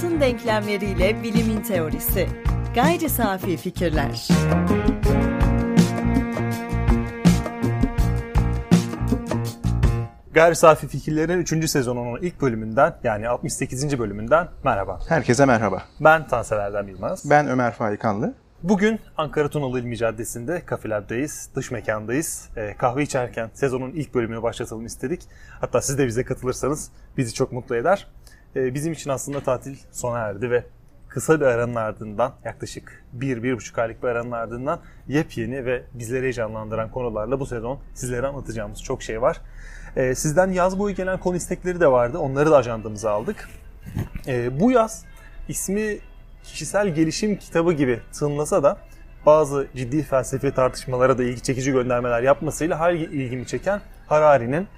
Hayatın denklemleriyle bilimin teorisi. Gayri safi fikirler. Gayri Safi Fikirlerin 3. sezonunun ilk bölümünden yani 68. bölümünden merhaba. Herkese merhaba. Ben Tansever Erdem Yılmaz. Ben Ömer Faikanlı. Bugün Ankara Tunalı İlmi Caddesi'nde Cafe Lab'dayız. Dış mekandayız. E, kahve içerken sezonun ilk bölümünü başlatalım istedik. Hatta siz de bize katılırsanız bizi çok mutlu eder. E, bizim için aslında tatil sona erdi ve kısa bir aranın ardından yaklaşık 1-1,5 aylık bir aranın ardından yepyeni ve bizleri heyecanlandıran konularla bu sezon sizlere anlatacağımız çok şey var. E, sizden yaz boyu gelen konu istekleri de vardı. Onları da ajandamıza aldık. E, bu yaz ismi kişisel gelişim kitabı gibi tınlasa da bazı ciddi felsefi tartışmalara da ilgi çekici göndermeler yapmasıyla her ilgimi çeken Harari'nin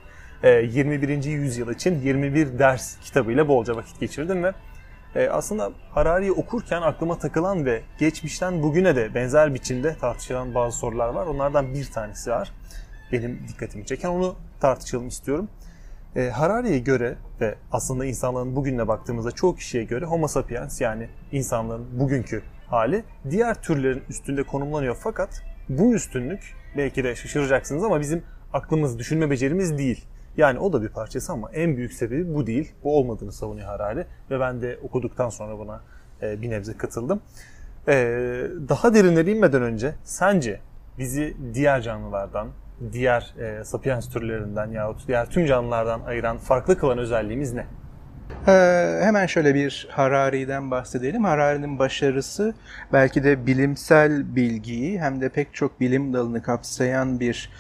21. yüzyıl için 21 ders kitabıyla bolca vakit geçirdim ve aslında Harari'yi okurken aklıma takılan ve geçmişten bugüne de benzer biçimde tartışılan bazı sorular var. Onlardan bir tanesi var. Benim dikkatimi çeken onu tartışalım istiyorum. E, Harari'ye göre ve aslında insanların bugünle baktığımızda çoğu kişiye göre Homo sapiens yani insanların bugünkü hali diğer türlerin üstünde konumlanıyor. Fakat bu üstünlük belki de şaşıracaksınız ama bizim aklımız, düşünme becerimiz değil. Yani o da bir parçası ama en büyük sebebi bu değil. Bu olmadığını savunuyor Harari ve ben de okuduktan sonra buna e, bir nebze katıldım. E, daha derinlere inmeden önce sence bizi diğer canlılardan, diğer e, sapiens türlerinden yahut diğer tüm canlılardan ayıran farklı kılan özelliğimiz ne? Ee, hemen şöyle bir Harari'den bahsedelim. Harari'nin başarısı belki de bilimsel bilgiyi hem de pek çok bilim dalını kapsayan bir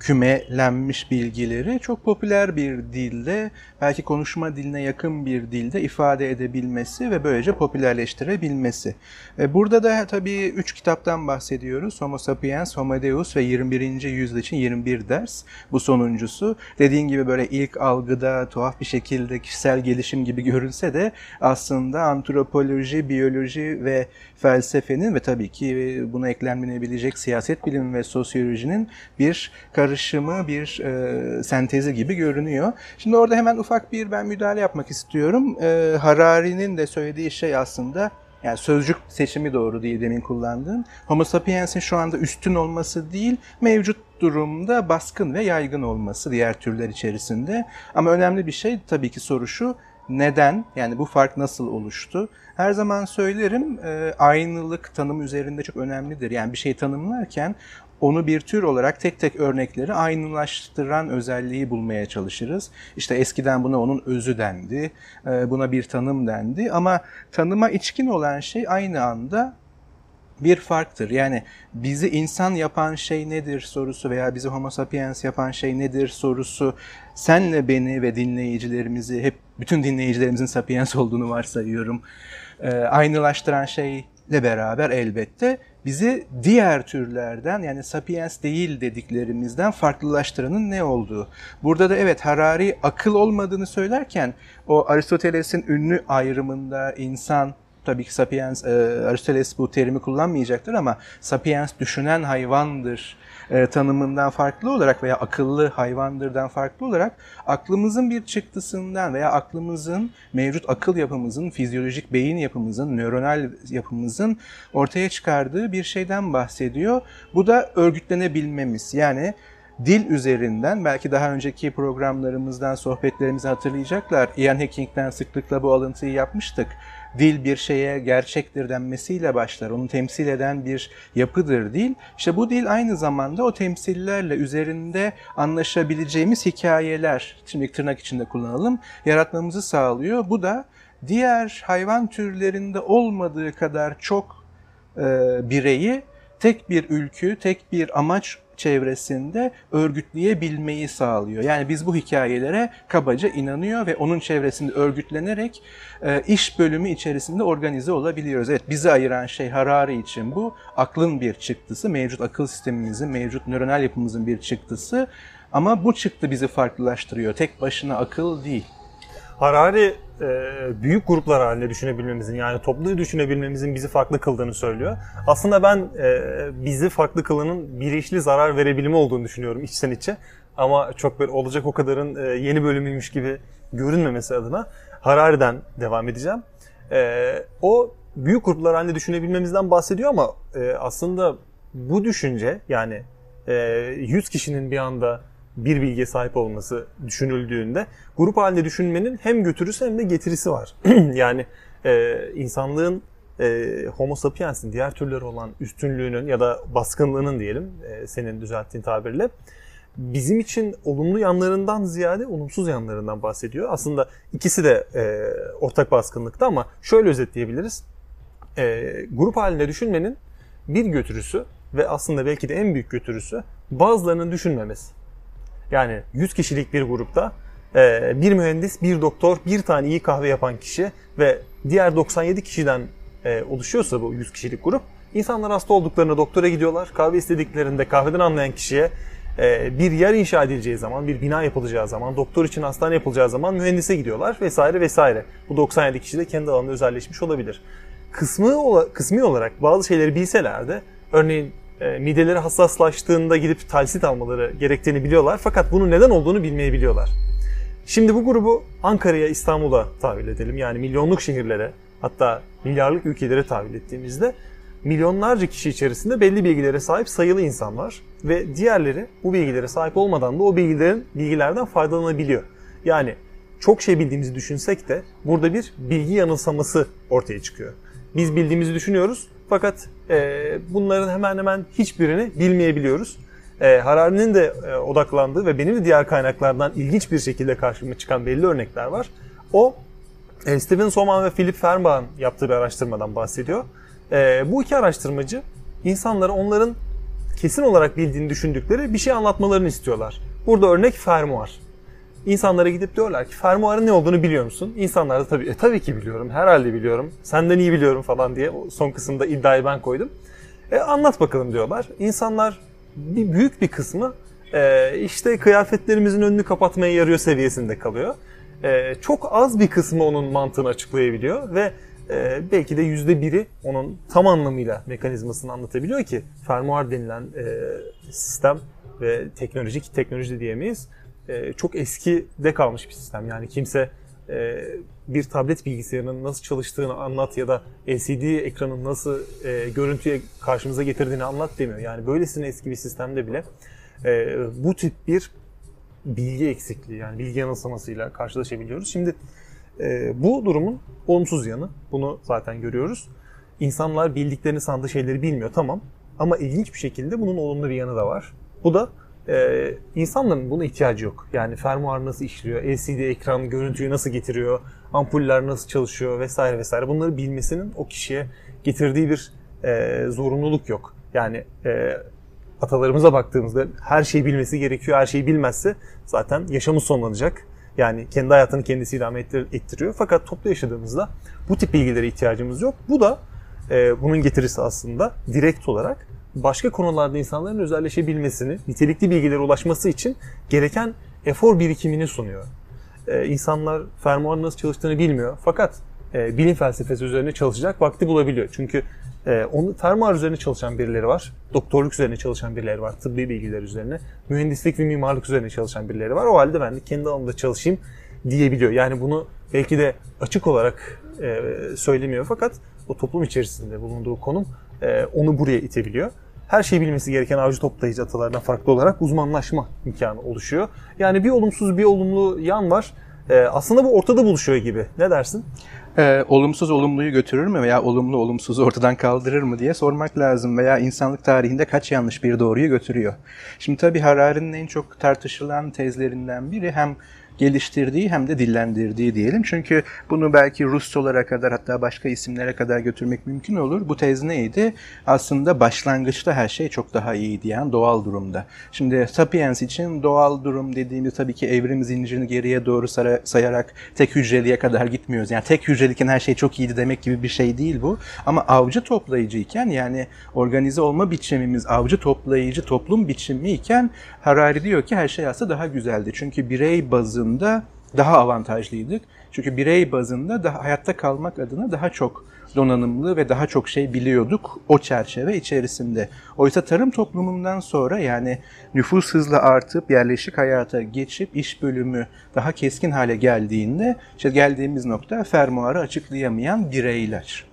kümelenmiş bilgileri çok popüler bir dilde, belki konuşma diline yakın bir dilde ifade edebilmesi ve böylece popülerleştirebilmesi. E, burada da tabii üç kitaptan bahsediyoruz. Homo sapiens, Homo deus ve 21. yüzyıl için 21 ders. Bu sonuncusu. Dediğin gibi böyle ilk algıda tuhaf bir şekilde kişisel gelişim gibi görünse de aslında antropoloji, biyoloji ve felsefenin ve tabii ki buna eklenmenebilecek siyaset bilimi ve sosyolojinin bir karışımı, bir e, sentezi gibi görünüyor. Şimdi orada hemen ufak bir ben müdahale yapmak istiyorum. E, Harari'nin de söylediği şey aslında yani sözcük seçimi doğru değil demin kullandığım. Homo sapiens'in şu anda üstün olması değil, mevcut durumda baskın ve yaygın olması diğer türler içerisinde. Ama önemli bir şey tabii ki soru şu, neden? Yani bu fark nasıl oluştu? Her zaman söylerim e, aynılık tanım üzerinde çok önemlidir. Yani bir şey tanımlarken onu bir tür olarak tek tek örnekleri aynılaştıran özelliği bulmaya çalışırız. İşte eskiden buna onun özü dendi, buna bir tanım dendi ama tanıma içkin olan şey aynı anda bir farktır. Yani bizi insan yapan şey nedir sorusu veya bizi homo sapiens yapan şey nedir sorusu senle beni ve dinleyicilerimizi hep bütün dinleyicilerimizin sapiens olduğunu varsayıyorum. aynılaştıran şeyle beraber elbette bizi diğer türlerden yani sapiens değil dediklerimizden farklılaştıranın ne olduğu. Burada da evet Harari akıl olmadığını söylerken o Aristoteles'in ünlü ayrımında insan tabii ki sapiens, e, Aristoteles bu terimi kullanmayacaktır ama sapiens düşünen hayvandır e, tanımından farklı olarak veya akıllı hayvandırdan farklı olarak aklımızın bir çıktısından veya aklımızın mevcut akıl yapımızın, fizyolojik beyin yapımızın, nöronal yapımızın ortaya çıkardığı bir şeyden bahsediyor. Bu da örgütlenebilmemiz. Yani dil üzerinden belki daha önceki programlarımızdan sohbetlerimizi hatırlayacaklar. Ian Hacking'den sıklıkla bu alıntıyı yapmıştık dil bir şeye gerçektir denmesiyle başlar. Onu temsil eden bir yapıdır dil. İşte bu dil aynı zamanda o temsillerle üzerinde anlaşabileceğimiz hikayeler, şimdi tırnak içinde kullanalım, yaratmamızı sağlıyor. Bu da diğer hayvan türlerinde olmadığı kadar çok e, bireyi tek bir ülkü, tek bir amaç çevresinde örgütleyebilmeyi sağlıyor. Yani biz bu hikayelere kabaca inanıyor ve onun çevresinde örgütlenerek e, iş bölümü içerisinde organize olabiliyoruz. Evet bizi ayıran şey Harari için bu. Aklın bir çıktısı, mevcut akıl sistemimizin, mevcut nöronal yapımızın bir çıktısı. Ama bu çıktı bizi farklılaştırıyor. Tek başına akıl değil. Harari e, büyük gruplar halinde düşünebilmemizin yani toplu düşünebilmemizin bizi farklı kıldığını söylüyor. Aslında ben e, bizi farklı kılanın bilinçli zarar verebilimi olduğunu düşünüyorum içten içe. Ama çok böyle olacak o kadarın e, yeni bölümüymüş gibi görünmemesi adına Harari'den devam edeceğim. E, o büyük gruplar halinde düşünebilmemizden bahsediyor ama e, aslında bu düşünce yani e, 100 kişinin bir anda bir bilgiye sahip olması düşünüldüğünde grup halinde düşünmenin hem götürüsü hem de getirisi var. yani e, insanlığın e, Homo sapiens'in diğer türleri olan üstünlüğünün ya da baskınlığının diyelim e, senin düzelttiğin tabirle bizim için olumlu yanlarından ziyade olumsuz yanlarından bahsediyor. Aslında ikisi de e, ortak baskınlıkta ama şöyle özetleyebiliriz. E, grup halinde düşünmenin bir götürüsü ve aslında belki de en büyük götürüsü bazılarının düşünmemesi. Yani 100 kişilik bir grupta e, bir mühendis, bir doktor, bir tane iyi kahve yapan kişi ve diğer 97 kişiden e, oluşuyorsa bu 100 kişilik grup insanlar hasta olduklarında doktora gidiyorlar. Kahve istediklerinde kahveden anlayan kişiye e, bir yer inşa edileceği zaman, bir bina yapılacağı zaman, doktor için hastane yapılacağı zaman mühendise gidiyorlar vesaire vesaire. Bu 97 kişi de kendi alanında özelleşmiş olabilir. Kısmı, kısmi olarak bazı şeyleri bilseler de örneğin e, mideleri hassaslaştığında gidip talsit almaları gerektiğini biliyorlar fakat bunun neden olduğunu bilmeyebiliyorlar. Şimdi bu grubu Ankara'ya, İstanbul'a tahvil edelim. Yani milyonluk şehirlere, hatta milyarlık ülkelere tahvil ettiğimizde milyonlarca kişi içerisinde belli bilgilere sahip sayılı insan var ve diğerleri bu bilgilere sahip olmadan da o bilgilerin bilgilerden faydalanabiliyor. Yani çok şey bildiğimizi düşünsek de burada bir bilgi yanılsaması ortaya çıkıyor. Biz bildiğimizi düşünüyoruz fakat e, bunların hemen hemen hiçbirini bilmeyebiliyoruz. E, Harari'nin de e, odaklandığı ve benim de diğer kaynaklardan ilginç bir şekilde karşıma çıkan belli örnekler var. O e, Steven Soman ve Philip Fernbach'ın yaptığı bir araştırmadan bahsediyor. E, bu iki araştırmacı insanlara onların kesin olarak bildiğini düşündükleri bir şey anlatmalarını istiyorlar. Burada örnek fermuar. İnsanlara gidip diyorlar ki fermuarın ne olduğunu biliyor musun? İnsanlar da tabii, e, tabii ki biliyorum, herhalde biliyorum, senden iyi biliyorum falan diye son kısımda iddiayı ben koydum. E, anlat bakalım diyorlar. İnsanlar bir büyük bir kısmı e, işte kıyafetlerimizin önünü kapatmaya yarıyor seviyesinde kalıyor. E, çok az bir kısmı onun mantığını açıklayabiliyor ve e, belki de yüzde biri onun tam anlamıyla mekanizmasını anlatabiliyor ki fermuar denilen e, sistem ve teknolojik teknoloji diyemeyiz e, çok eskide kalmış bir sistem. Yani kimse e, bir tablet bilgisayarının nasıl çalıştığını anlat ya da LCD ekranın nasıl e, görüntüye karşımıza getirdiğini anlat demiyor. Yani böylesine eski bir sistemde bile e, bu tip bir bilgi eksikliği yani bilgi yanılsamasıyla karşılaşabiliyoruz. Şimdi bu durumun olumsuz yanı. Bunu zaten görüyoruz. İnsanlar bildiklerini sandığı şeyleri bilmiyor tamam. Ama ilginç bir şekilde bunun olumlu bir yanı da var. Bu da ee, insanların buna ihtiyacı yok. Yani fermuar nasıl işliyor, LCD ekran görüntüyü nasıl getiriyor, ampuller nasıl çalışıyor vesaire vesaire. Bunları bilmesinin o kişiye getirdiği bir e, zorunluluk yok. Yani e, atalarımıza baktığımızda her şeyi bilmesi gerekiyor. Her şeyi bilmezse zaten yaşamı sonlanacak. Yani kendi hayatını kendisi idame ettiriyor. Fakat toplu yaşadığımızda bu tip bilgilere ihtiyacımız yok. Bu da e, bunun getirisi aslında direkt olarak başka konularda insanların özelleşebilmesini, nitelikli bilgilere ulaşması için gereken efor birikimini sunuyor. Ee, insanlar fermuarın nasıl çalıştığını bilmiyor fakat e, bilim felsefesi üzerine çalışacak vakti bulabiliyor. Çünkü e, onu fermuar üzerine çalışan birileri var, doktorluk üzerine çalışan birileri var, tıbbi bilgiler üzerine, mühendislik ve mimarlık üzerine çalışan birileri var. O halde ben de kendi alanımda çalışayım diyebiliyor. Yani bunu belki de açık olarak e, söylemiyor fakat o toplum içerisinde bulunduğu konum e, onu buraya itebiliyor. Her şeyi bilmesi gereken avcı toplayıcı atalardan farklı olarak uzmanlaşma imkanı oluşuyor. Yani bir olumsuz bir olumlu yan var. E, aslında bu ortada buluşuyor gibi. Ne dersin? Ee, olumsuz olumluyu götürür mü veya olumlu olumsuzu ortadan kaldırır mı diye sormak lazım veya insanlık tarihinde kaç yanlış bir doğruyu götürüyor. Şimdi tabii Harari'nin en çok tartışılan tezlerinden biri hem geliştirdiği hem de dillendirdiği diyelim. Çünkü bunu belki Rusçolara kadar hatta başka isimlere kadar götürmek mümkün olur. Bu tez neydi? Aslında başlangıçta her şey çok daha iyi diyen doğal durumda. Şimdi Sapiens için doğal durum dediğimiz tabii ki evrim zincirini geriye doğru sayarak tek hücreliye kadar gitmiyoruz. Yani tek hücreliken her şey çok iyiydi demek gibi bir şey değil bu. Ama avcı toplayıcıyken yani organize olma biçimimiz avcı toplayıcı toplum biçimi iken Harari diyor ki her şey aslında daha güzeldi. Çünkü birey bazında daha avantajlıydık. Çünkü birey bazında daha hayatta kalmak adına daha çok donanımlı ve daha çok şey biliyorduk o çerçeve içerisinde. Oysa tarım toplumundan sonra yani nüfus hızla artıp yerleşik hayata geçip iş bölümü daha keskin hale geldiğinde işte geldiğimiz nokta fermuarı açıklayamayan bireyler.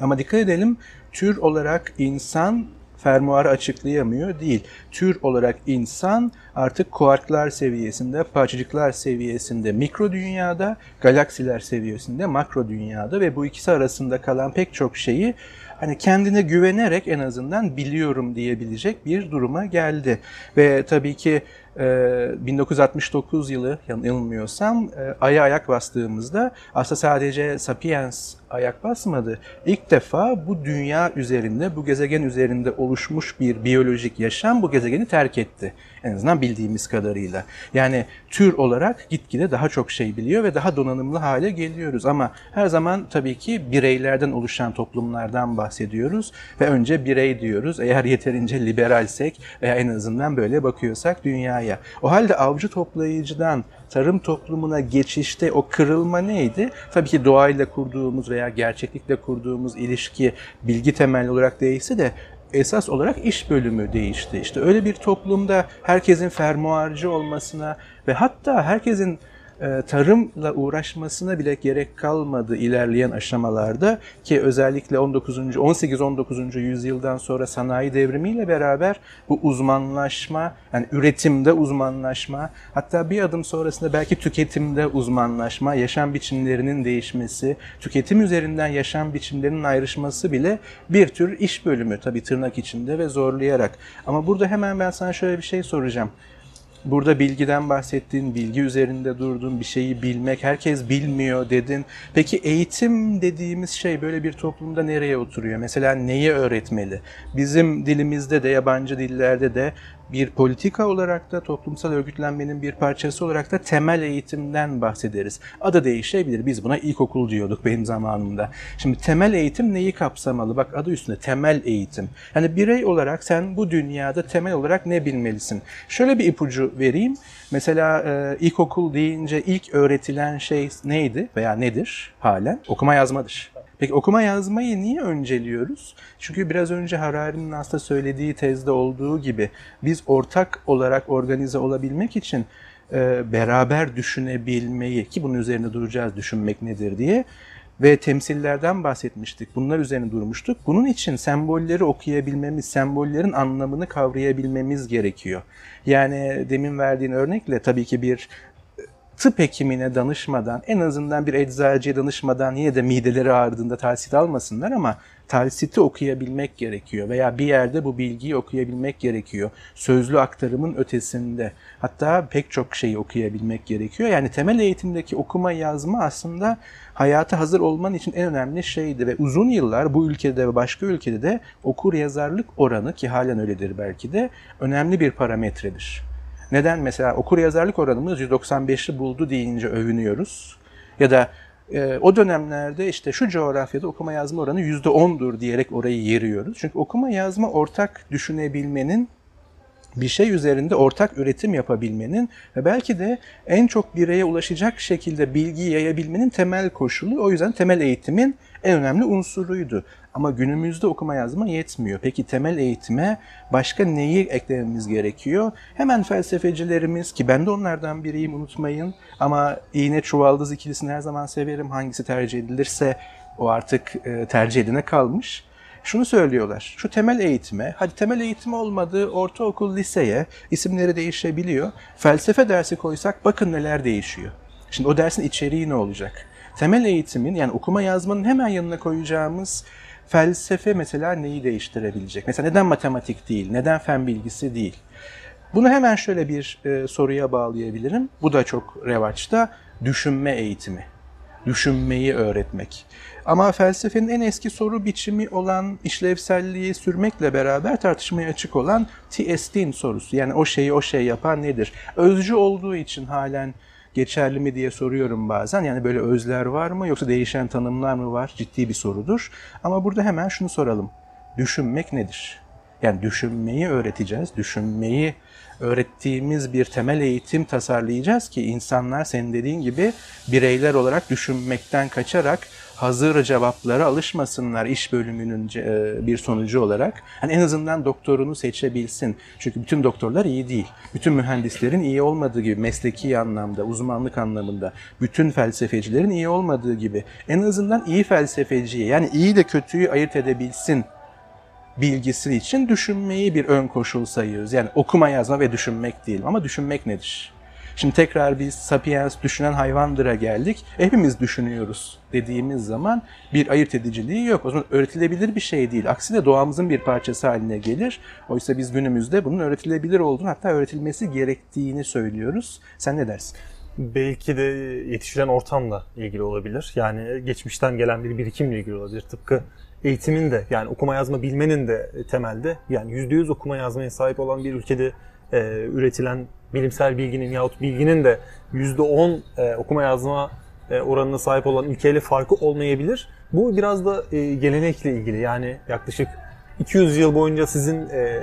Ama dikkat edelim tür olarak insan fermuarı açıklayamıyor değil. Tür olarak insan artık kuarklar seviyesinde, parçacıklar seviyesinde, mikro dünyada, galaksiler seviyesinde, makro dünyada ve bu ikisi arasında kalan pek çok şeyi hani kendine güvenerek en azından biliyorum diyebilecek bir duruma geldi. Ve tabii ki 1969 yılı yanılmıyorsam Ay'a ayak bastığımızda aslında sadece Sapiens ayak basmadı. İlk defa bu dünya üzerinde, bu gezegen üzerinde oluşmuş bir biyolojik yaşam bu gezegeni terk etti. En azından bildiğimiz kadarıyla. Yani tür olarak gitgide daha çok şey biliyor ve daha donanımlı hale geliyoruz. Ama her zaman tabii ki bireylerden oluşan toplumlardan bahsediyoruz ve önce birey diyoruz. Eğer yeterince liberalsek veya en azından böyle bakıyorsak dünyaya. O halde avcı toplayıcıdan tarım toplumuna geçişte o kırılma neydi? Tabii ki doğayla kurduğumuz veya gerçeklikle kurduğumuz ilişki bilgi temelli olarak değilse de esas olarak iş bölümü değişti. İşte öyle bir toplumda herkesin fermuarcı olmasına ve hatta herkesin tarımla uğraşmasına bile gerek kalmadı ilerleyen aşamalarda ki özellikle 19. 18-19. yüzyıldan sonra sanayi devrimiyle beraber bu uzmanlaşma yani üretimde uzmanlaşma hatta bir adım sonrasında belki tüketimde uzmanlaşma, yaşam biçimlerinin değişmesi, tüketim üzerinden yaşam biçimlerinin ayrışması bile bir tür iş bölümü tabii tırnak içinde ve zorlayarak. Ama burada hemen ben sana şöyle bir şey soracağım. Burada bilgiden bahsettin, bilgi üzerinde durdun, bir şeyi bilmek, herkes bilmiyor dedin. Peki eğitim dediğimiz şey böyle bir toplumda nereye oturuyor? Mesela neyi öğretmeli? Bizim dilimizde de, yabancı dillerde de bir politika olarak da toplumsal örgütlenmenin bir parçası olarak da temel eğitimden bahsederiz. Adı değişebilir. Biz buna ilkokul diyorduk benim zamanımda. Şimdi temel eğitim neyi kapsamalı? Bak adı üstünde temel eğitim. Yani birey olarak sen bu dünyada temel olarak ne bilmelisin? Şöyle bir ipucu vereyim. Mesela e, ilkokul deyince ilk öğretilen şey neydi veya nedir halen? Okuma yazmadır. Peki okuma yazmayı niye önceliyoruz? Çünkü biraz önce Harari'nin aslında söylediği tezde olduğu gibi biz ortak olarak organize olabilmek için e, beraber düşünebilmeyi ki bunun üzerine duracağız düşünmek nedir diye ve temsillerden bahsetmiştik. Bunlar üzerine durmuştuk. Bunun için sembolleri okuyabilmemiz, sembollerin anlamını kavrayabilmemiz gerekiyor. Yani demin verdiğin örnekle tabii ki bir tıp hekimine danışmadan, en azından bir eczacıya danışmadan yine de mideleri ağrıdığında talsit almasınlar ama talsiti okuyabilmek gerekiyor veya bir yerde bu bilgiyi okuyabilmek gerekiyor. Sözlü aktarımın ötesinde. Hatta pek çok şeyi okuyabilmek gerekiyor. Yani temel eğitimdeki okuma yazma aslında hayata hazır olman için en önemli şeydi ve uzun yıllar bu ülkede ve başka ülkede de okur yazarlık oranı ki halen öyledir belki de önemli bir parametredir. Neden mesela okur yazarlık oranımız 195'i buldu deyince övünüyoruz. Ya da e, o dönemlerde işte şu coğrafyada okuma yazma oranı %10'dur diyerek orayı yeriyoruz. Çünkü okuma yazma ortak düşünebilmenin bir şey üzerinde ortak üretim yapabilmenin ve belki de en çok bireye ulaşacak şekilde bilgiyi yayabilmenin temel koşulu. O yüzden temel eğitimin en önemli unsuruydu. Ama günümüzde okuma yazma yetmiyor. Peki temel eğitime başka neyi eklememiz gerekiyor? Hemen felsefecilerimiz ki ben de onlardan biriyim unutmayın. Ama iğne çuvaldız ikilisini her zaman severim. Hangisi tercih edilirse o artık e, tercih edine kalmış. Şunu söylüyorlar. Şu temel eğitime, hadi temel eğitim olmadı, ortaokul, liseye isimleri değişebiliyor. Felsefe dersi koysak bakın neler değişiyor. Şimdi o dersin içeriği ne olacak? Temel eğitimin yani okuma yazmanın hemen yanına koyacağımız felsefe mesela neyi değiştirebilecek? Mesela neden matematik değil, neden fen bilgisi değil? Bunu hemen şöyle bir e, soruya bağlayabilirim. Bu da çok revaçta. Düşünme eğitimi. Düşünmeyi öğretmek. Ama felsefenin en eski soru biçimi olan işlevselliği sürmekle beraber tartışmaya açık olan T.S.'in sorusu. Yani o şeyi o şey yapan nedir? Özcü olduğu için halen geçerli mi diye soruyorum bazen. Yani böyle özler var mı yoksa değişen tanımlar mı var? Ciddi bir sorudur. Ama burada hemen şunu soralım. Düşünmek nedir? Yani düşünmeyi öğreteceğiz. Düşünmeyi öğrettiğimiz bir temel eğitim tasarlayacağız ki insanlar senin dediğin gibi bireyler olarak düşünmekten kaçarak hazır cevaplara alışmasınlar iş bölümünün e, bir sonucu olarak. Hani en azından doktorunu seçebilsin. Çünkü bütün doktorlar iyi değil. Bütün mühendislerin iyi olmadığı gibi mesleki anlamda, uzmanlık anlamında, bütün felsefecilerin iyi olmadığı gibi en azından iyi felsefeciyi yani iyi ile kötüyü ayırt edebilsin bilgisi için düşünmeyi bir ön koşul sayıyoruz. Yani okuma, yazma ve düşünmek değil. Ama düşünmek nedir? Şimdi tekrar biz sapiens düşünen hayvandır'a geldik. Hepimiz düşünüyoruz dediğimiz zaman bir ayırt ediciliği yok. O zaman öğretilebilir bir şey değil. Aksine doğamızın bir parçası haline gelir. Oysa biz günümüzde bunun öğretilebilir olduğunu hatta öğretilmesi gerektiğini söylüyoruz. Sen ne dersin? Belki de yetişilen ortamla ilgili olabilir. Yani geçmişten gelen bir birikimle ilgili olabilir. Tıpkı eğitimin de yani okuma yazma bilmenin de temelde yani %100 okuma yazmaya sahip olan bir ülkede e, üretilen bilimsel bilginin yahut bilginin de %10 e, okuma yazma e, oranına sahip olan ülkeyle farkı olmayabilir. Bu biraz da e, gelenekle ilgili. Yani yaklaşık 200 yıl boyunca sizin e,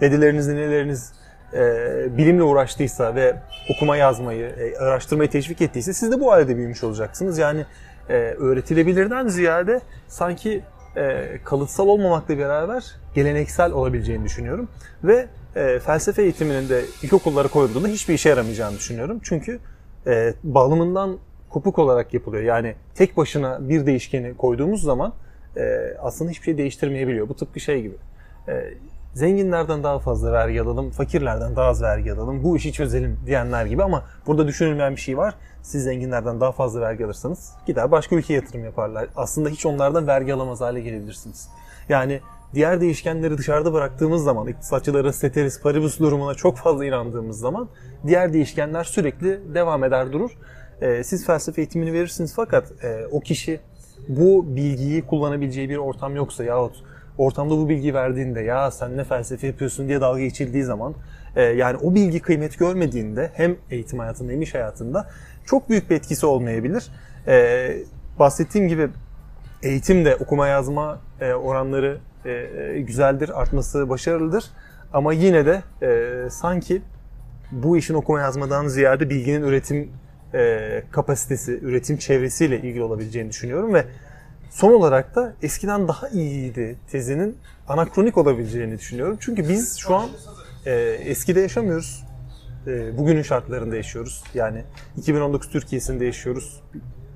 dedeleriniz, neneleriniz e, bilimle uğraştıysa ve okuma yazmayı, e, araştırmayı teşvik ettiyse siz de bu ailede büyümüş olacaksınız. Yani e, öğretilebilirden ziyade sanki e, kalıtsal olmamakla beraber geleneksel olabileceğini düşünüyorum. Ve e, felsefe eğitiminin de ilkokullara koyulduğunda hiçbir işe yaramayacağını düşünüyorum. Çünkü e, bağlamından kopuk olarak yapılıyor. Yani tek başına bir değişkeni koyduğumuz zaman e, aslında hiçbir şey değiştirmeyebiliyor. Bu tıpkı şey gibi. E, zenginlerden daha fazla vergi alalım, fakirlerden daha az vergi alalım, bu işi çözelim diyenler gibi ama burada düşünülmeyen bir şey var. Siz zenginlerden daha fazla vergi alırsanız gider başka ülkeye yatırım yaparlar. Aslında hiç onlardan vergi alamaz hale gelebilirsiniz. Yani diğer değişkenleri dışarıda bıraktığımız zaman, iktisatçıların steteris paribus durumuna çok fazla inandığımız zaman diğer değişkenler sürekli devam eder durur. Ee, siz felsefe eğitimini verirsiniz fakat e, o kişi bu bilgiyi kullanabileceği bir ortam yoksa yahut ortamda bu bilgi verdiğinde ya sen ne felsefe yapıyorsun diye dalga geçildiği zaman e, yani o bilgi kıymet görmediğinde hem eğitim hayatında hem iş hayatında çok büyük bir etkisi olmayabilir. E, bahsettiğim gibi eğitimde okuma yazma oranları e, güzeldir, artması başarılıdır. Ama yine de e, sanki bu işin okuma yazmadan ziyade bilginin üretim e, kapasitesi, üretim çevresiyle ilgili olabileceğini düşünüyorum ve son olarak da eskiden daha iyiydi tezinin anakronik olabileceğini düşünüyorum. Çünkü biz şu an e, eskide yaşamıyoruz. E, bugünün şartlarında yaşıyoruz. Yani 2019 Türkiye'sinde yaşıyoruz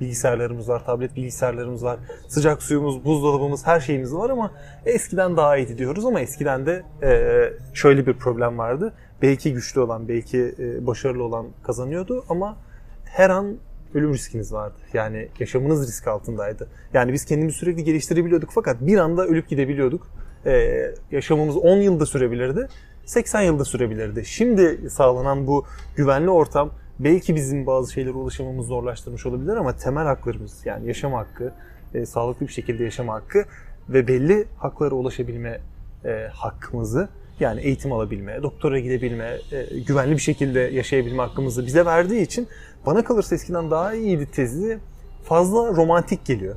bilgisayarlarımız var, tablet bilgisayarlarımız var, sıcak suyumuz, buzdolabımız, her şeyimiz var ama eskiden daha iyiydi diyoruz ama eskiden de e, şöyle bir problem vardı. Belki güçlü olan, belki e, başarılı olan kazanıyordu ama her an ölüm riskiniz vardı. Yani yaşamınız risk altındaydı. Yani biz kendimizi sürekli geliştirebiliyorduk fakat bir anda ölüp gidebiliyorduk. Ee, yaşamımız 10 yılda sürebilirdi, 80 yılda sürebilirdi. Şimdi sağlanan bu güvenli ortam belki bizim bazı şeylere ulaşamamızı zorlaştırmış olabilir ama temel haklarımız yani yaşam hakkı, e, sağlıklı bir şekilde yaşama hakkı ve belli haklara ulaşabilme e, hakkımızı yani eğitim alabilme, doktora gidebilme, e, güvenli bir şekilde yaşayabilme hakkımızı bize verdiği için bana kalırsa eskiden daha iyiydi tezi fazla romantik geliyor.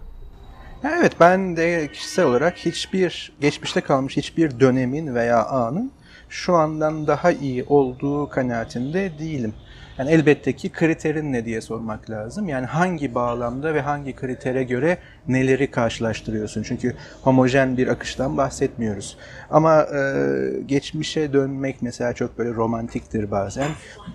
Evet ben de kişisel olarak hiçbir geçmişte kalmış hiçbir dönemin veya anın şu andan daha iyi olduğu kanaatinde değilim. Yani elbette ki kriterin ne diye sormak lazım. Yani hangi bağlamda ve hangi kritere göre neleri karşılaştırıyorsun? Çünkü homojen bir akıştan bahsetmiyoruz. Ama e, geçmişe dönmek mesela çok böyle romantiktir bazen.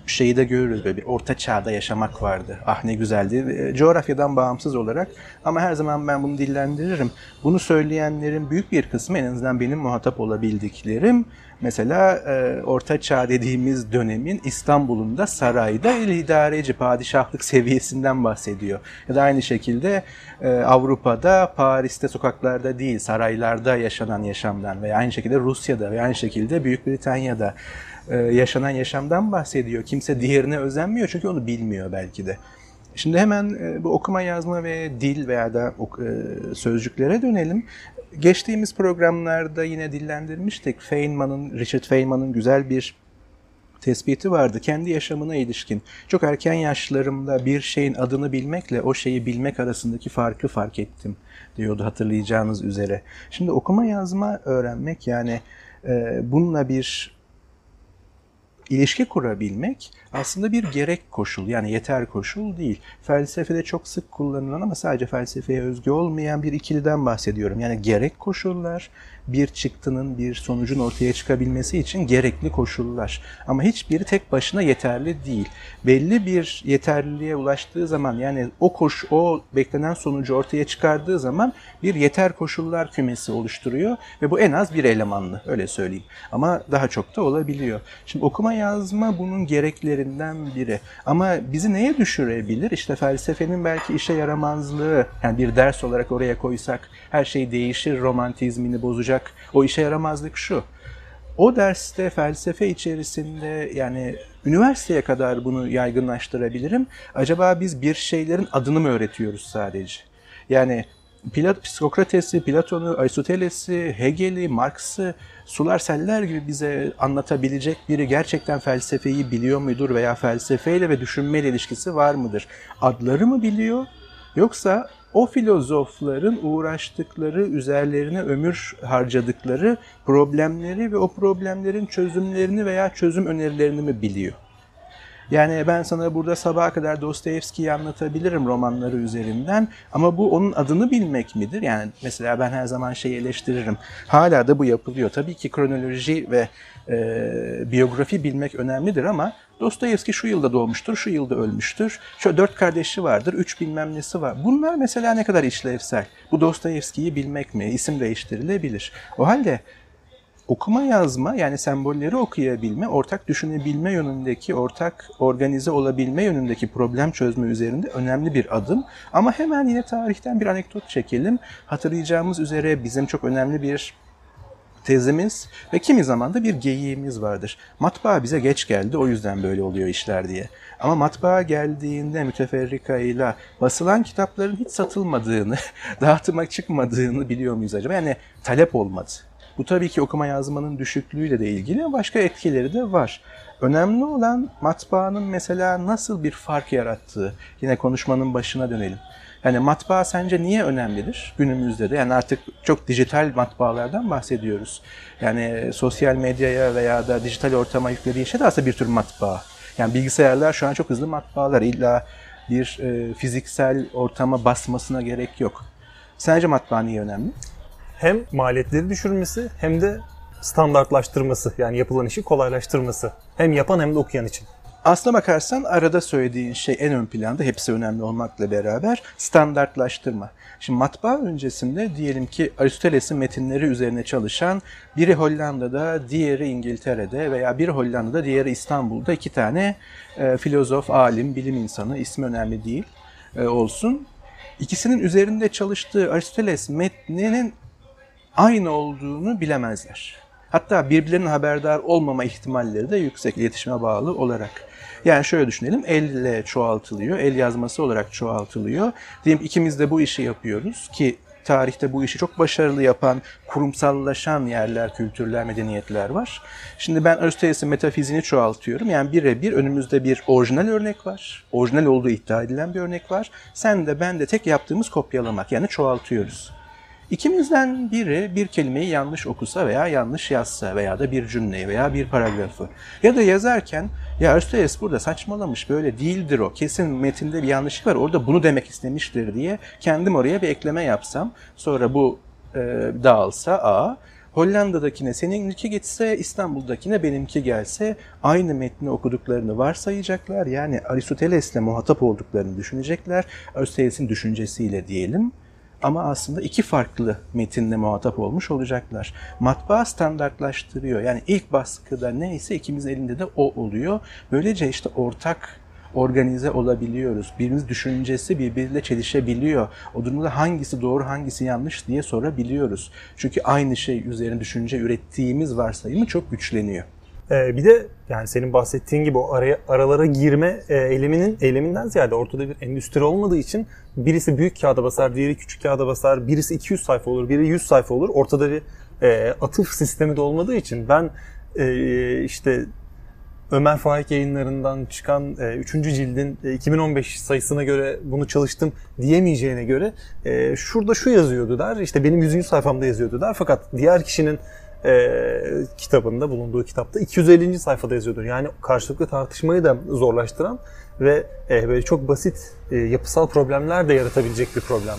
Şeyi de görürüz böyle bir orta çağda yaşamak vardı. Ah ne güzeldi. E, coğrafyadan bağımsız olarak ama her zaman ben bunu dillendiririm. Bunu söyleyenlerin büyük bir kısmı en azından benim muhatap olabildiklerim Mesela e, Orta Çağ dediğimiz dönemin İstanbul'unda sarayda el idareci padişahlık seviyesinden bahsediyor. Ya da aynı şekilde e, Avrupa'da Paris'te sokaklarda değil saraylarda yaşanan yaşamdan veya aynı şekilde Rusya'da veya aynı şekilde Büyük Britanya'da e, yaşanan yaşamdan bahsediyor. Kimse diğerine özenmiyor çünkü onu bilmiyor belki de. Şimdi hemen e, bu okuma yazma ve dil veya da e, sözcüklere dönelim. Geçtiğimiz programlarda yine dillendirmiştik. Feynman'ın, Richard Feynman'ın güzel bir tespiti vardı kendi yaşamına ilişkin. Çok erken yaşlarımda bir şeyin adını bilmekle o şeyi bilmek arasındaki farkı fark ettim diyordu hatırlayacağınız üzere. Şimdi okuma yazma öğrenmek yani e, bununla bir ilişki kurabilmek aslında bir gerek koşul yani yeter koşul değil. Felsefede çok sık kullanılan ama sadece felsefeye özgü olmayan bir ikiliden bahsediyorum. Yani gerek koşullar bir çıktının, bir sonucun ortaya çıkabilmesi için gerekli koşullar. Ama hiçbiri tek başına yeterli değil. Belli bir yeterliliğe ulaştığı zaman yani o koş o beklenen sonucu ortaya çıkardığı zaman bir yeter koşullar kümesi oluşturuyor ve bu en az bir elemanlı öyle söyleyeyim. Ama daha çok da olabiliyor. Şimdi okuma yazma bunun gereklerinden biri. Ama bizi neye düşürebilir? İşte felsefenin belki işe yaramazlığı yani bir ders olarak oraya koysak her şey değişir romantizmini bozacak olacak. O işe yaramazlık şu. O derste felsefe içerisinde yani üniversiteye kadar bunu yaygınlaştırabilirim. Acaba biz bir şeylerin adını mı öğretiyoruz sadece? Yani Pilat, Sokrates'i, Platon'u, Aristoteles'i, Hegel'i, Marx'ı sular seller gibi bize anlatabilecek biri gerçekten felsefeyi biliyor mudur veya felsefeyle ve düşünmeyle ilişkisi var mıdır? Adları mı biliyor yoksa o filozofların uğraştıkları, üzerlerine ömür harcadıkları problemleri ve o problemlerin çözümlerini veya çözüm önerilerini mi biliyor? Yani ben sana burada sabaha kadar Dostoyevski'yi anlatabilirim romanları üzerinden ama bu onun adını bilmek midir? Yani mesela ben her zaman şey eleştiririm. Hala da bu yapılıyor. Tabii ki kronoloji ve e, biyografi bilmek önemlidir ama Dostoyevski şu yılda doğmuştur, şu yılda ölmüştür. Şu dört kardeşi vardır, üç bilmem nesi var. Bunlar mesela ne kadar işlevsel. Bu Dostoyevski'yi bilmek mi? İsim değiştirilebilir. O halde okuma yazma yani sembolleri okuyabilme, ortak düşünebilme yönündeki, ortak organize olabilme yönündeki problem çözme üzerinde önemli bir adım. Ama hemen yine tarihten bir anekdot çekelim. Hatırlayacağımız üzere bizim çok önemli bir tezimiz ve kimi zaman da bir geyiğimiz vardır. Matbaa bize geç geldi o yüzden böyle oluyor işler diye. Ama matbaa geldiğinde müteferrika ile basılan kitapların hiç satılmadığını, dağıtıma çıkmadığını biliyor muyuz acaba? Yani talep olmadı. Bu tabii ki okuma yazmanın düşüklüğüyle de ilgili başka etkileri de var. Önemli olan matbaanın mesela nasıl bir fark yarattığı. Yine konuşmanın başına dönelim. Yani matbaa sence niye önemlidir günümüzde de? Yani artık çok dijital matbaalardan bahsediyoruz. Yani sosyal medyaya veya da dijital ortama yüklediği şey de aslında bir tür matbaa. Yani bilgisayarlar şu an çok hızlı matbaalar. İlla bir e, fiziksel ortama basmasına gerek yok. Sence matbaa niye önemli? Hem maliyetleri düşürmesi hem de standartlaştırması yani yapılan işi kolaylaştırması. Hem yapan hem de okuyan için. Aslına bakarsan arada söylediğin şey en ön planda hepsi önemli olmakla beraber standartlaştırma. Şimdi matbaa öncesinde diyelim ki Aristoteles'in metinleri üzerine çalışan biri Hollanda'da, diğeri İngiltere'de veya biri Hollanda'da, diğeri İstanbul'da iki tane e, filozof, alim, bilim insanı ismi önemli değil e, olsun. İkisinin üzerinde çalıştığı Aristoteles metninin aynı olduğunu bilemezler. Hatta birbirlerinin haberdar olmama ihtimalleri de yüksek iletişime bağlı olarak. Yani şöyle düşünelim, elle çoğaltılıyor, el yazması olarak çoğaltılıyor. Diyelim ikimiz de bu işi yapıyoruz ki tarihte bu işi çok başarılı yapan, kurumsallaşan yerler, kültürler, medeniyetler var. Şimdi ben Aristoteles'in metafiziğini çoğaltıyorum. Yani birebir önümüzde bir orijinal örnek var. Orijinal olduğu iddia edilen bir örnek var. Sen de ben de tek yaptığımız kopyalamak. Yani çoğaltıyoruz. İkimizden biri bir kelimeyi yanlış okusa veya yanlış yazsa veya da bir cümleyi veya bir paragrafı ya da yazarken ya Aristoteles burada saçmalamış böyle değildir o kesin metinde bir yanlışlık var orada bunu demek istemiştir diye kendim oraya bir ekleme yapsam sonra bu e, dağılsa A Hollanda'dakine seninki gitse, İstanbul'dakine benimki gelse aynı metni okuduklarını varsayacaklar. Yani Aristoteles'le muhatap olduklarını düşünecekler. Aristoteles'in düşüncesiyle diyelim ama aslında iki farklı metinle muhatap olmuş olacaklar. Matbaa standartlaştırıyor. Yani ilk baskıda neyse ikimizin elinde de o oluyor. Böylece işte ortak organize olabiliyoruz. Birimiz düşüncesi birbiriyle çelişebiliyor. O durumda hangisi doğru hangisi yanlış diye sorabiliyoruz. Çünkü aynı şey üzerine düşünce ürettiğimiz varsayımı çok güçleniyor. Ee, bir de yani senin bahsettiğin gibi o araya, aralara girme e, eyleminin eyleminden ziyade ortada bir endüstri olmadığı için birisi büyük kağıda basar, diğeri küçük kağıda basar, birisi 200 sayfa olur, biri 100 sayfa olur. Ortada bir e, atıf sistemi de olmadığı için ben e, işte Ömer Faik yayınlarından çıkan 3. E, cildin 2015 e, sayısına göre bunu çalıştım diyemeyeceğine göre e, şurada şu yazıyordu der. İşte benim 100. sayfamda yazıyordu der. Fakat diğer kişinin e, kitabında bulunduğu kitapta 250. sayfada yazıyordur. Yani karşılıklı tartışmayı da zorlaştıran ve e, böyle çok basit e, yapısal problemler de yaratabilecek bir problem.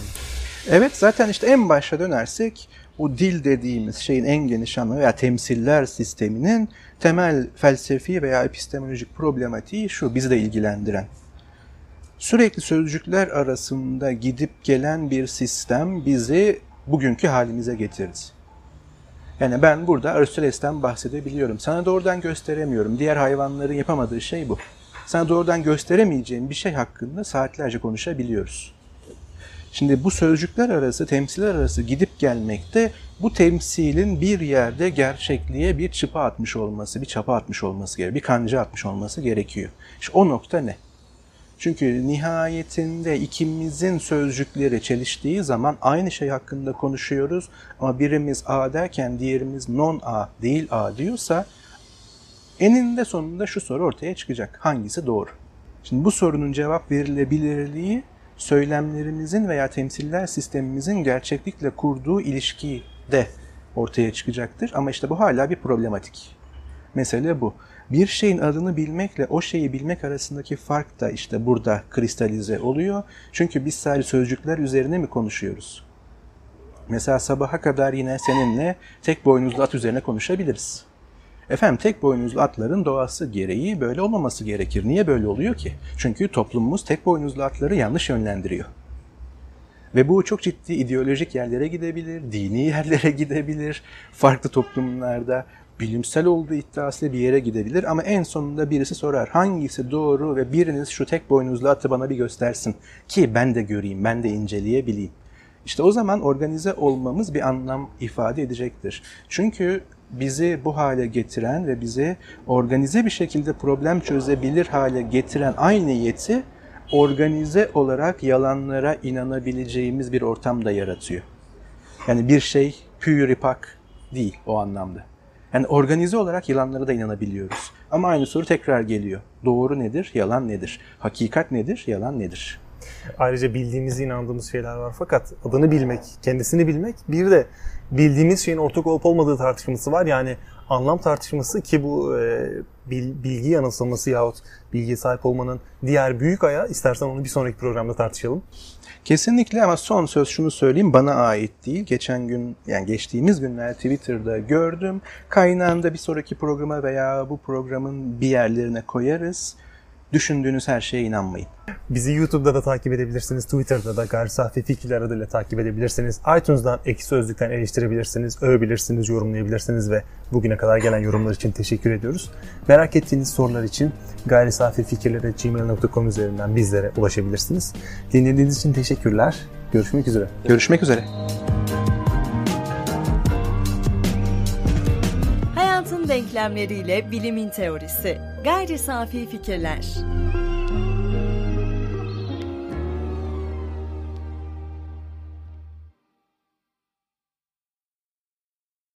Evet zaten işte en başa dönersek bu dil dediğimiz şeyin en geniş anlamı veya temsiller sisteminin temel felsefi veya epistemolojik problematiği şu bizi de ilgilendiren. Sürekli sözcükler arasında gidip gelen bir sistem bizi bugünkü halimize getirdi. Yani ben burada Aristoteles'ten bahsedebiliyorum. Sana doğrudan gösteremiyorum. Diğer hayvanların yapamadığı şey bu. Sana doğrudan gösteremeyeceğim bir şey hakkında saatlerce konuşabiliyoruz. Şimdi bu sözcükler arası, temsiller arası gidip gelmekte bu temsilin bir yerde gerçekliğe bir çıpa atmış olması, bir çapa atmış olması gerekiyor, bir kanca atmış olması gerekiyor. İşte o nokta ne? Çünkü nihayetinde ikimizin sözcükleri çeliştiği zaman aynı şey hakkında konuşuyoruz ama birimiz A derken diğerimiz non A değil A diyorsa eninde sonunda şu soru ortaya çıkacak. Hangisi doğru? Şimdi bu sorunun cevap verilebilirliği söylemlerimizin veya temsiller sistemimizin gerçeklikle kurduğu ilişkiyi de ortaya çıkacaktır. Ama işte bu hala bir problematik. Mesele bu. Bir şeyin adını bilmekle o şeyi bilmek arasındaki fark da işte burada kristalize oluyor. Çünkü biz sadece sözcükler üzerine mi konuşuyoruz? Mesela sabaha kadar yine seninle tek boynuzlu at üzerine konuşabiliriz. Efendim tek boynuzlu atların doğası gereği böyle olmaması gerekir. Niye böyle oluyor ki? Çünkü toplumumuz tek boynuzlu atları yanlış yönlendiriyor. Ve bu çok ciddi ideolojik yerlere gidebilir, dini yerlere gidebilir, farklı toplumlarda bilimsel olduğu iddiasıyla bir yere gidebilir ama en sonunda birisi sorar hangisi doğru ve biriniz şu tek boynuzlu atı bana bir göstersin ki ben de göreyim, ben de inceleyebileyim. İşte o zaman organize olmamız bir anlam ifade edecektir. Çünkü bizi bu hale getiren ve bizi organize bir şekilde problem çözebilir hale getiren aynı yeti organize olarak yalanlara inanabileceğimiz bir ortam da yaratıyor. Yani bir şey püripak değil o anlamda. Yani organize olarak yalanlara da inanabiliyoruz. Ama aynı soru tekrar geliyor. Doğru nedir, yalan nedir? Hakikat nedir, yalan nedir? Ayrıca bildiğimiz, inandığımız şeyler var fakat adını bilmek, kendisini bilmek bir de bildiğimiz şeyin ortak olup olmadığı tartışması var. Yani anlam tartışması ki bu e, bilgi yanılsaması yahut bilgiye sahip olmanın diğer büyük ayağı istersen onu bir sonraki programda tartışalım. Kesinlikle ama son söz şunu söyleyeyim bana ait değil. Geçen gün yani geçtiğimiz günler Twitter'da gördüm. Kaynağında bir sonraki programa veya bu programın bir yerlerine koyarız. Düşündüğünüz her şeye inanmayın. Bizi YouTube'da da takip edebilirsiniz. Twitter'da da Gayri Safi Fikirler adıyla takip edebilirsiniz. iTunes'dan Ekşi Sözlük'ten eleştirebilirsiniz, övebilirsiniz, yorumlayabilirsiniz ve bugüne kadar gelen yorumlar için teşekkür ediyoruz. Merak ettiğiniz sorular için gayri safi fikirlere gmail.com üzerinden bizlere ulaşabilirsiniz. Dinlediğiniz için teşekkürler. Görüşmek üzere. Görüşmek üzere. Denklemleriyle bilimin teorisi. Gayri safi fikirler.